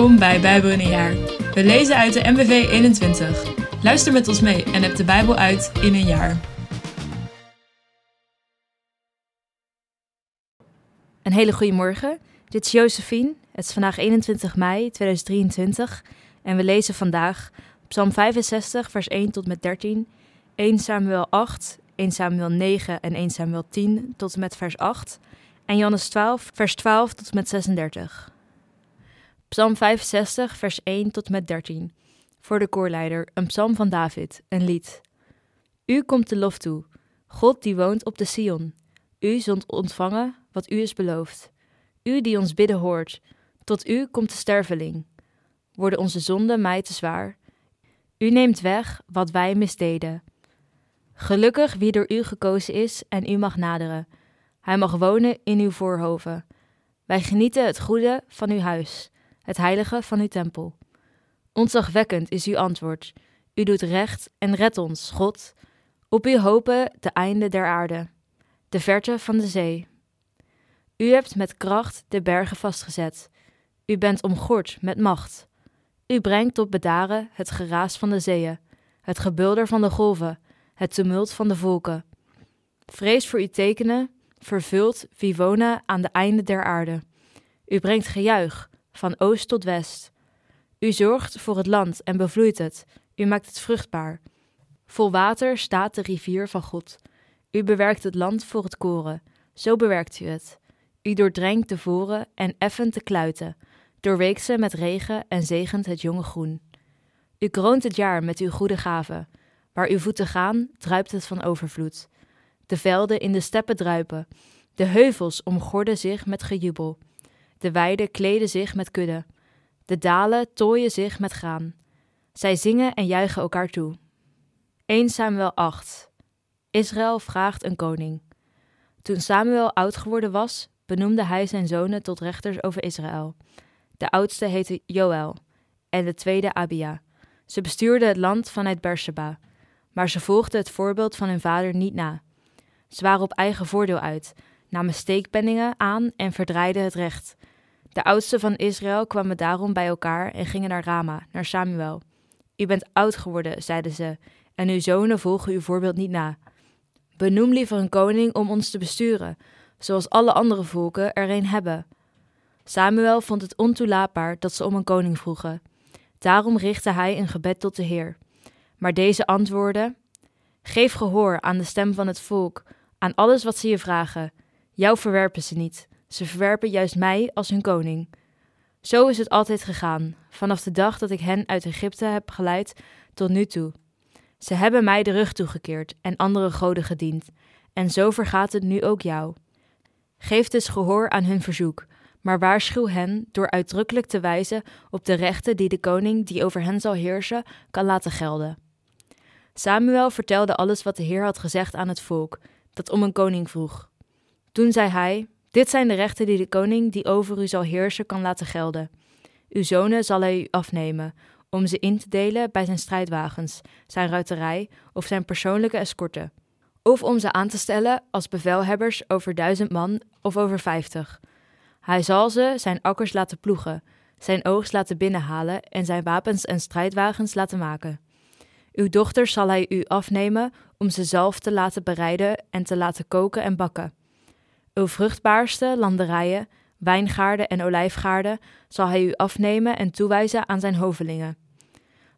Welkom bij Bijbel in een jaar. We lezen uit de MBV 21. Luister met ons mee en heb de Bijbel uit in een jaar. Een hele goede morgen. Dit is Josephine. Het is vandaag 21 mei 2023 en we lezen vandaag Psalm 65, vers 1 tot met 13, 1 Samuel 8, 1 Samuel 9 en 1 Samuel 10 tot en met vers 8 en Johannes 12, vers 12 tot en met 36. Psalm 65, vers 1 tot met 13. Voor de koorleider, een psalm van David, een lied. U komt de lof toe, God die woont op de Sion. U zult ontvangen wat u is beloofd. U die ons bidden hoort, tot u komt de sterveling. Worden onze zonden mij te zwaar? U neemt weg wat wij misdeden. Gelukkig wie door u gekozen is en u mag naderen. Hij mag wonen in uw voorhoven. Wij genieten het goede van uw huis het heilige van uw tempel. Ontzagwekkend is uw antwoord. U doet recht en redt ons, God. Op u hopen de einde der aarde, de verte van de zee. U hebt met kracht de bergen vastgezet. U bent omgord met macht. U brengt tot bedaren het geraas van de zeeën, het gebulder van de golven, het tumult van de volken. Vrees voor uw tekenen, vervult wie wonen aan de einde der aarde. U brengt gejuich, van oost tot west. U zorgt voor het land en bevloeit het. U maakt het vruchtbaar. Vol water staat de rivier van God. U bewerkt het land voor het koren. Zo bewerkt u het. U doordrenkt de voren en effent de kluiten. Doorweekt ze met regen en zegent het jonge groen. U kroont het jaar met uw goede gaven. Waar uw voeten gaan, druipt het van overvloed. De velden in de steppen druipen. De heuvels omgorden zich met gejubel. De weiden kleden zich met kudde. De dalen tooien zich met graan. Zij zingen en juichen elkaar toe. 1 Samuel 8. Israël vraagt een koning. Toen Samuel oud geworden was, benoemde hij zijn zonen tot rechters over Israël. De oudste heette Joël en de tweede Abia. Ze bestuurden het land vanuit Beersheba, maar ze volgden het voorbeeld van hun vader niet na. Ze waren op eigen voordeel uit, namen steekpenningen aan en verdraaiden het recht. De oudsten van Israël kwamen daarom bij elkaar en gingen naar Rama, naar Samuel. U bent oud geworden, zeiden ze, en uw zonen volgen uw voorbeeld niet na. Benoem liever een koning om ons te besturen, zoals alle andere volken er een hebben. Samuel vond het ontoelaatbaar dat ze om een koning vroegen. Daarom richtte hij een gebed tot de Heer. Maar deze antwoordde: Geef gehoor aan de stem van het volk, aan alles wat ze je vragen. Jou verwerpen ze niet. Ze verwerpen juist mij als hun koning. Zo is het altijd gegaan, vanaf de dag dat ik hen uit Egypte heb geleid tot nu toe. Ze hebben mij de rug toegekeerd en andere goden gediend, en zo vergaat het nu ook jou. Geef dus gehoor aan hun verzoek, maar waarschuw hen door uitdrukkelijk te wijzen op de rechten die de koning die over hen zal heersen kan laten gelden. Samuel vertelde alles wat de Heer had gezegd aan het volk, dat om een koning vroeg. Toen zei hij: dit zijn de rechten die de koning die over u zal heersen kan laten gelden. Uw zonen zal hij u afnemen, om ze in te delen bij zijn strijdwagens, zijn ruiterij of zijn persoonlijke escorte. Of om ze aan te stellen als bevelhebbers over duizend man of over vijftig. Hij zal ze zijn akkers laten ploegen, zijn oogst laten binnenhalen en zijn wapens en strijdwagens laten maken. Uw dochters zal hij u afnemen om ze zelf te laten bereiden en te laten koken en bakken. Uw vruchtbaarste landerijen, wijngaarden en olijfgaarden zal hij u afnemen en toewijzen aan zijn hovelingen.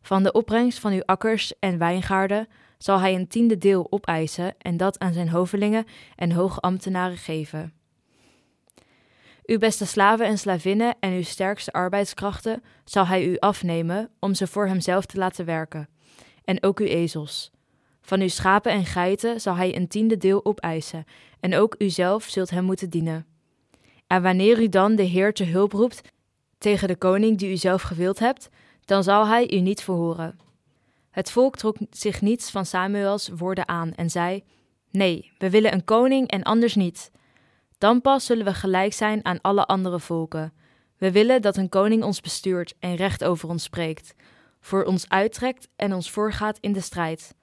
Van de opbrengst van uw akkers en wijngaarden zal hij een tiende deel opeisen en dat aan zijn hovelingen en hoogambtenaren geven. Uw beste slaven en slavinnen en uw sterkste arbeidskrachten zal hij u afnemen om ze voor hemzelf te laten werken, en ook uw ezels. Van uw schapen en geiten zal hij een tiende deel opeisen, en ook u zelf zult hem moeten dienen. En wanneer u dan de Heer te hulp roept tegen de koning die u zelf gewild hebt, dan zal hij u niet verhoren. Het volk trok zich niets van Samuels woorden aan en zei: Nee, we willen een koning en anders niet. Dan pas zullen we gelijk zijn aan alle andere volken. We willen dat een koning ons bestuurt en recht over ons spreekt, voor ons uittrekt en ons voorgaat in de strijd.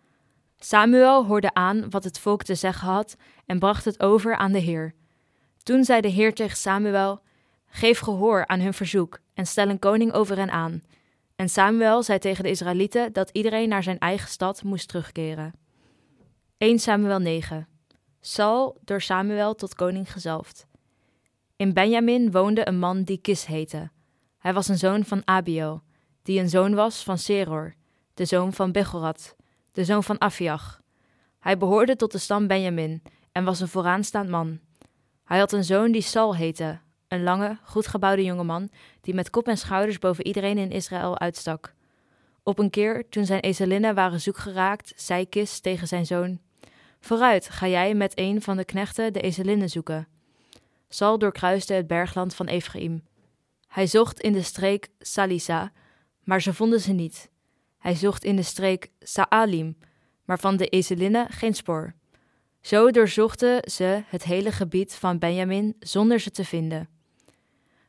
Samuel hoorde aan wat het volk te zeggen had en bracht het over aan de Heer. Toen zei de Heer tegen Samuel: Geef gehoor aan hun verzoek en stel een koning over hen aan. En Samuel zei tegen de Israëlieten dat iedereen naar zijn eigen stad moest terugkeren. 1 Samuel 9 Saul door Samuel tot koning gezalfd. In Benjamin woonde een man die Kis heette. Hij was een zoon van Abiel, die een zoon was van Seror, de zoon van Bechorat, de zoon van Afiach. Hij behoorde tot de stam Benjamin en was een vooraanstaand man. Hij had een zoon die Saul heette, een lange, goed gebouwde jongeman die met kop en schouders boven iedereen in Israël uitstak. Op een keer, toen zijn ezelinnen waren zoek geraakt, zei Kis tegen zijn zoon: Vooruit, ga jij met een van de knechten de ezelinnen zoeken. Saul doorkruiste het bergland van Ephraim. Hij zocht in de streek Salisa, maar ze vonden ze niet. Hij zocht in de streek Saalim, maar van de ezelinnen geen spoor. Zo doorzochten ze het hele gebied van Benjamin zonder ze te vinden.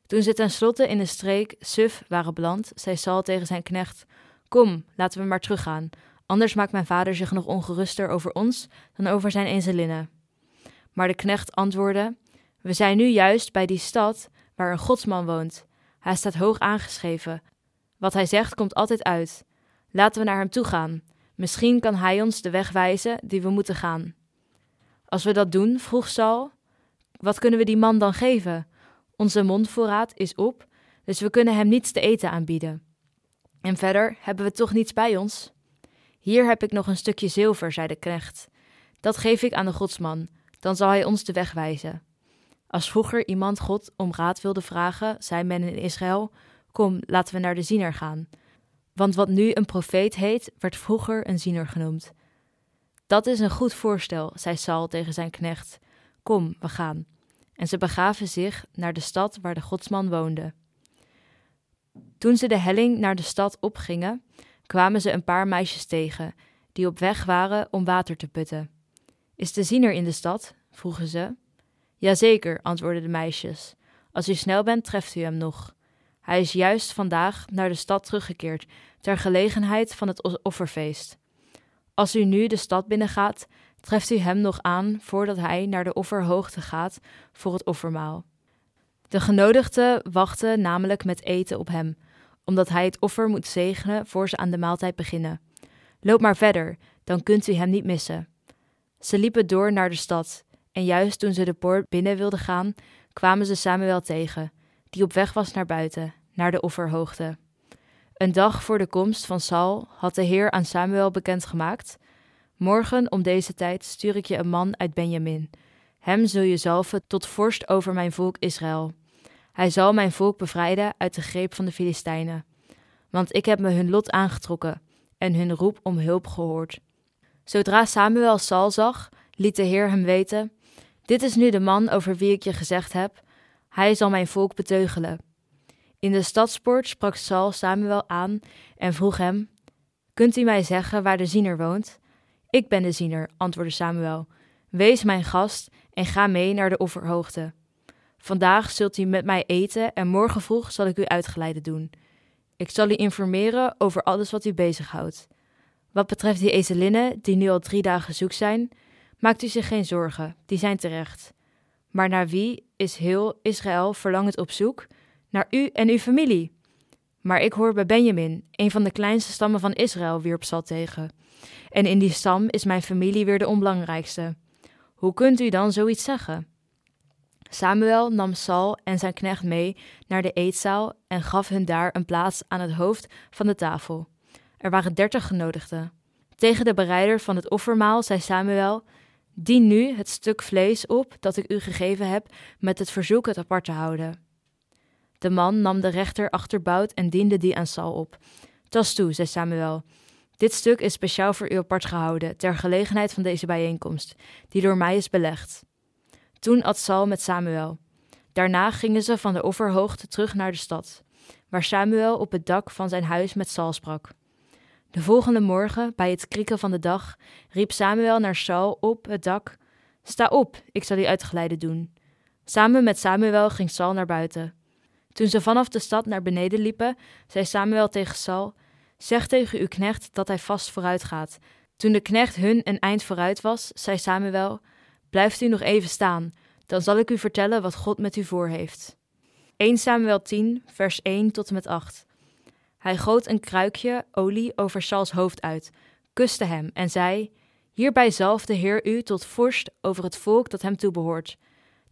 Toen ze tenslotte in de streek Suf waren beland, zei Saul tegen zijn knecht: Kom, laten we maar teruggaan, anders maakt mijn vader zich nog ongeruster over ons dan over zijn ezelinnen. Maar de knecht antwoordde: We zijn nu juist bij die stad waar een godsman woont. Hij staat hoog aangeschreven. Wat hij zegt komt altijd uit. Laten we naar hem toe gaan. Misschien kan hij ons de weg wijzen die we moeten gaan. Als we dat doen, vroeg Saul, wat kunnen we die man dan geven? Onze mondvoorraad is op, dus we kunnen hem niets te eten aanbieden. En verder hebben we toch niets bij ons? Hier heb ik nog een stukje zilver, zei de knecht. Dat geef ik aan de godsman, dan zal hij ons de weg wijzen. Als vroeger iemand God om raad wilde vragen, zei men in Israël: Kom, laten we naar de ziener gaan. Want wat nu een profeet heet, werd vroeger een ziener genoemd. Dat is een goed voorstel, zei Saul tegen zijn knecht. Kom, we gaan. En ze begaven zich naar de stad waar de godsman woonde. Toen ze de helling naar de stad opgingen, kwamen ze een paar meisjes tegen, die op weg waren om water te putten. Is de ziener in de stad? vroegen ze. Jazeker, antwoordden de meisjes. Als u snel bent, treft u hem nog. Hij is juist vandaag naar de stad teruggekeerd, ter gelegenheid van het offerfeest. Als u nu de stad binnengaat, treft u hem nog aan voordat hij naar de offerhoogte gaat voor het offermaal. De genodigden wachten namelijk met eten op hem, omdat hij het offer moet zegenen voor ze aan de maaltijd beginnen. Loop maar verder, dan kunt u hem niet missen. Ze liepen door naar de stad, en juist toen ze de poort binnen wilden gaan, kwamen ze Samuel tegen, die op weg was naar buiten, naar de offerhoogte. Een dag voor de komst van Saul had de Heer aan Samuel bekendgemaakt: Morgen om deze tijd stuur ik je een man uit Benjamin. Hem zul je zalven tot vorst over mijn volk Israël. Hij zal mijn volk bevrijden uit de greep van de Filistijnen. Want ik heb me hun lot aangetrokken en hun roep om hulp gehoord. Zodra Samuel Saul zag, liet de Heer hem weten: Dit is nu de man over wie ik je gezegd heb. Hij zal mijn volk beteugelen. In de stadspoort sprak Saul Samuel aan en vroeg hem: Kunt u mij zeggen waar de ziener woont? Ik ben de ziener, antwoordde Samuel. Wees mijn gast en ga mee naar de offerhoogte. Vandaag zult u met mij eten en morgen vroeg zal ik u uitgeleide doen. Ik zal u informeren over alles wat u bezighoudt. Wat betreft die ezelinnen die nu al drie dagen zoek zijn, maakt u zich geen zorgen, die zijn terecht. Maar naar wie is heel Israël verlangend op zoek? Naar u en uw familie. Maar ik hoor bij Benjamin, een van de kleinste stammen van Israël, wierp Sal tegen. En in die stam is mijn familie weer de onbelangrijkste. Hoe kunt u dan zoiets zeggen? Samuel nam Saul en zijn knecht mee naar de eetzaal en gaf hun daar een plaats aan het hoofd van de tafel. Er waren dertig genodigden. Tegen de bereider van het offermaal zei Samuel: Dien nu het stuk vlees op dat ik u gegeven heb, met het verzoek het apart te houden. De man nam de rechter achterbout en diende die aan Saul op. Tas toe, zei Samuel. Dit stuk is speciaal voor u apart gehouden, ter gelegenheid van deze bijeenkomst, die door mij is belegd. Toen at Saul met Samuel. Daarna gingen ze van de offerhoogte terug naar de stad, waar Samuel op het dak van zijn huis met Saul sprak. De volgende morgen, bij het krieken van de dag, riep Samuel naar Saul op het dak: Sta op, ik zal u uitgeleide doen. Samen met Samuel ging Saul naar buiten. Toen ze vanaf de stad naar beneden liepen, zei Samuel tegen Saul: Zeg tegen uw knecht dat hij vast vooruit gaat. Toen de knecht hun een eind vooruit was, zei Samuel: Blijft u nog even staan, dan zal ik u vertellen wat God met u voor heeft. 1 Samuel 10, vers 1 tot en met 8. Hij goot een kruikje olie over Sauls hoofd uit, kuste hem en zei: Hierbij zalft de Heer u tot vorst over het volk dat hem toebehoort.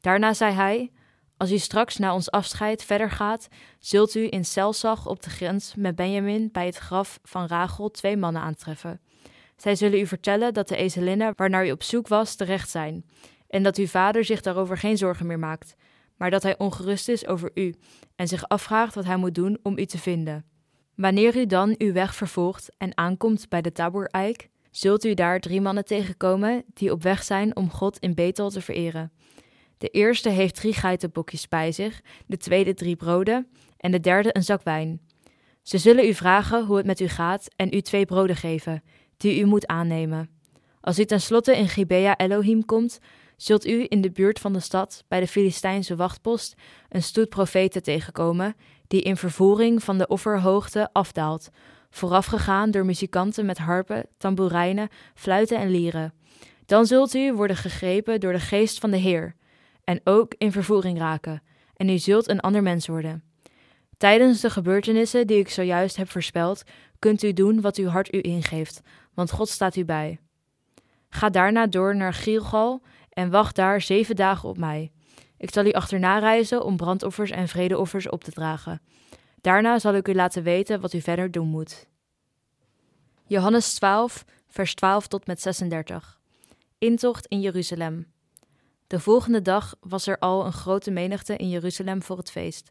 Daarna zei hij: Als u straks na ons afscheid verder gaat, zult u in Selsag op de grens met Benjamin bij het graf van Rachel twee mannen aantreffen. Zij zullen u vertellen dat de ezelinnen waarnaar u op zoek was terecht zijn, en dat uw vader zich daarover geen zorgen meer maakt, maar dat hij ongerust is over u en zich afvraagt wat hij moet doen om u te vinden. Wanneer u dan uw weg vervolgt en aankomt bij de Tabor-eik, zult u daar drie mannen tegenkomen die op weg zijn om God in Bethel te vereren. De eerste heeft drie geitenbokjes bij zich, de tweede drie broden en de derde een zak wijn. Ze zullen u vragen hoe het met u gaat en u twee broden geven, die u moet aannemen. Als u tenslotte in Gibea Elohim komt, zult u in de buurt van de stad bij de Filistijnse wachtpost een stoet profeten tegenkomen die in vervoering van de offerhoogte afdaalt, voorafgegaan door muzikanten met harpen, tamboerijnen, fluiten en lieren. Dan zult u worden gegrepen door de geest van de Heer en ook in vervoering raken, en u zult een ander mens worden. Tijdens de gebeurtenissen die ik zojuist heb voorspeld, kunt u doen wat uw hart u ingeeft, want God staat u bij. Ga daarna door naar Gilgal en wacht daar zeven dagen op mij. Ik zal u achterna reizen om brandoffers en vredeoffers op te dragen. Daarna zal ik u laten weten wat u verder doen moet. Johannes 12, vers 12 tot met 36. Intocht in Jeruzalem. De volgende dag was er al een grote menigte in Jeruzalem voor het feest.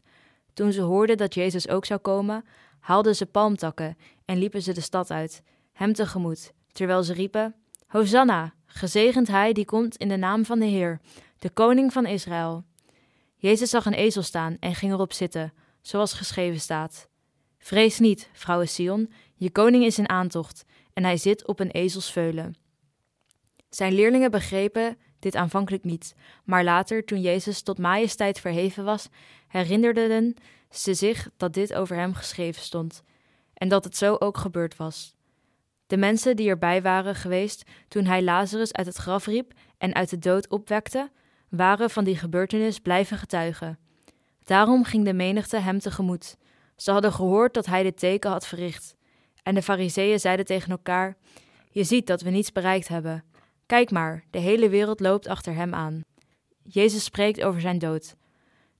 Toen ze hoorden dat Jezus ook zou komen, haalden ze palmtakken en liepen ze de stad uit, hem tegemoet, terwijl ze riepen: Hosanna, gezegend hij die komt in de naam van de Heer, de koning van Israël. Jezus zag een ezel staan en ging erop zitten, zoals geschreven staat. Vrees niet, vrouwe Sion, je koning is in aantocht, en hij zit op een ezelsveulen. Zijn leerlingen begrepen dit aanvankelijk niet, maar later, toen Jezus tot majesteit verheven was, herinnerden ze zich dat dit over hem geschreven stond, en dat het zo ook gebeurd was. De mensen die erbij waren geweest toen hij Lazarus uit het graf riep en uit de dood opwekte, waren van die gebeurtenis blijven getuigen. Daarom ging de menigte hem tegemoet. Ze hadden gehoord dat hij dit teken had verricht. En de fariseeën zeiden tegen elkaar: Je ziet dat we niets bereikt hebben. Kijk maar, de hele wereld loopt achter hem aan. Jezus spreekt over zijn dood.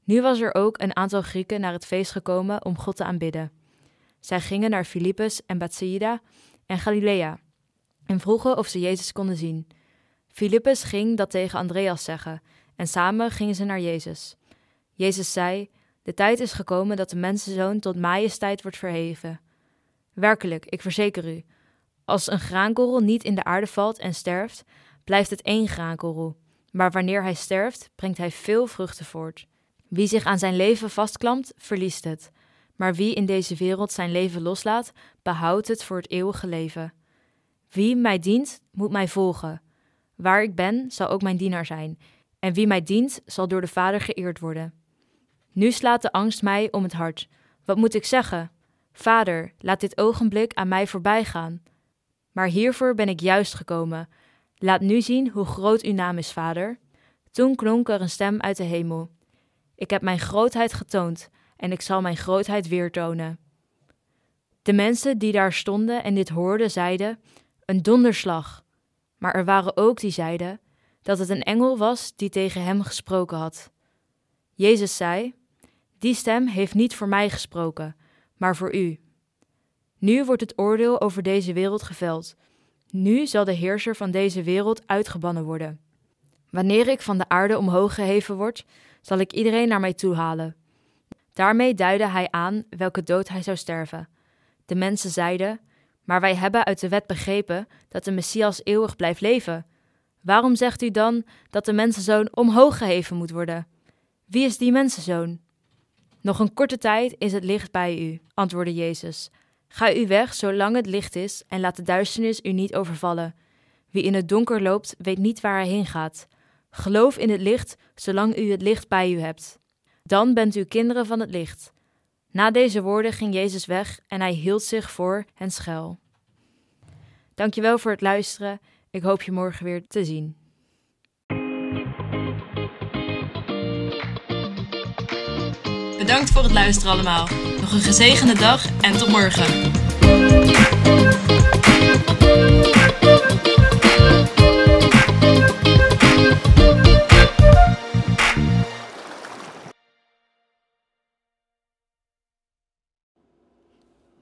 Nu was er ook een aantal Grieken naar het feest gekomen om God te aanbidden. Zij gingen naar Filippus en Bethsaida en Galilea en vroegen of ze Jezus konden zien. Filippus ging dat tegen Andreas zeggen en samen gingen ze naar Jezus. Jezus zei: De tijd is gekomen dat de mensenzoon tot majesteit wordt verheven. Werkelijk, ik verzeker u, als een graankorrel niet in de aarde valt en sterft, blijft het één graankorrel. Maar wanneer hij sterft, brengt hij veel vruchten voort. Wie zich aan zijn leven vastklampt, verliest het. Maar wie in deze wereld zijn leven loslaat, behoudt het voor het eeuwige leven. Wie mij dient, moet mij volgen. Waar ik ben, zal ook mijn dienaar zijn. En wie mij dient, zal door de Vader geëerd worden. Nu slaat de angst mij om het hart. Wat moet ik zeggen? Vader, laat dit ogenblik aan mij voorbij gaan. Maar hiervoor ben ik juist gekomen. Laat nu zien hoe groot uw naam is, Vader. Toen klonk er een stem uit de hemel. Ik heb mijn grootheid getoond en ik zal mijn grootheid weer tonen. De mensen die daar stonden en dit hoorden, zeiden: Een donderslag. Maar er waren ook die zeiden dat het een engel was die tegen hem gesproken had. Jezus zei: Die stem heeft niet voor mij gesproken, maar voor u. Nu wordt het oordeel over deze wereld geveld. Nu zal de heerser van deze wereld uitgebannen worden. Wanneer ik van de aarde omhoog geheven word, zal ik iedereen naar mij toe halen. Daarmee duidde hij aan welke dood hij zou sterven. De mensen zeiden: Maar wij hebben uit de wet begrepen dat de Messias eeuwig blijft leven. Waarom zegt u dan dat de mensenzoon omhoog geheven moet worden? Wie is die mensenzoon? Nog een korte tijd is het licht bij u, antwoordde Jezus. Ga u weg zolang het licht is en laat de duisternis u niet overvallen. Wie in het donker loopt, weet niet waar hij heen gaat. Geloof in het licht zolang u het licht bij u hebt. Dan bent u kinderen van het licht. Na deze woorden ging Jezus weg en hij hield zich voor hen schuil. Dankjewel voor het luisteren. Ik hoop je morgen weer te zien. Bedankt voor het luisteren allemaal. Nog een gezegende dag en tot morgen.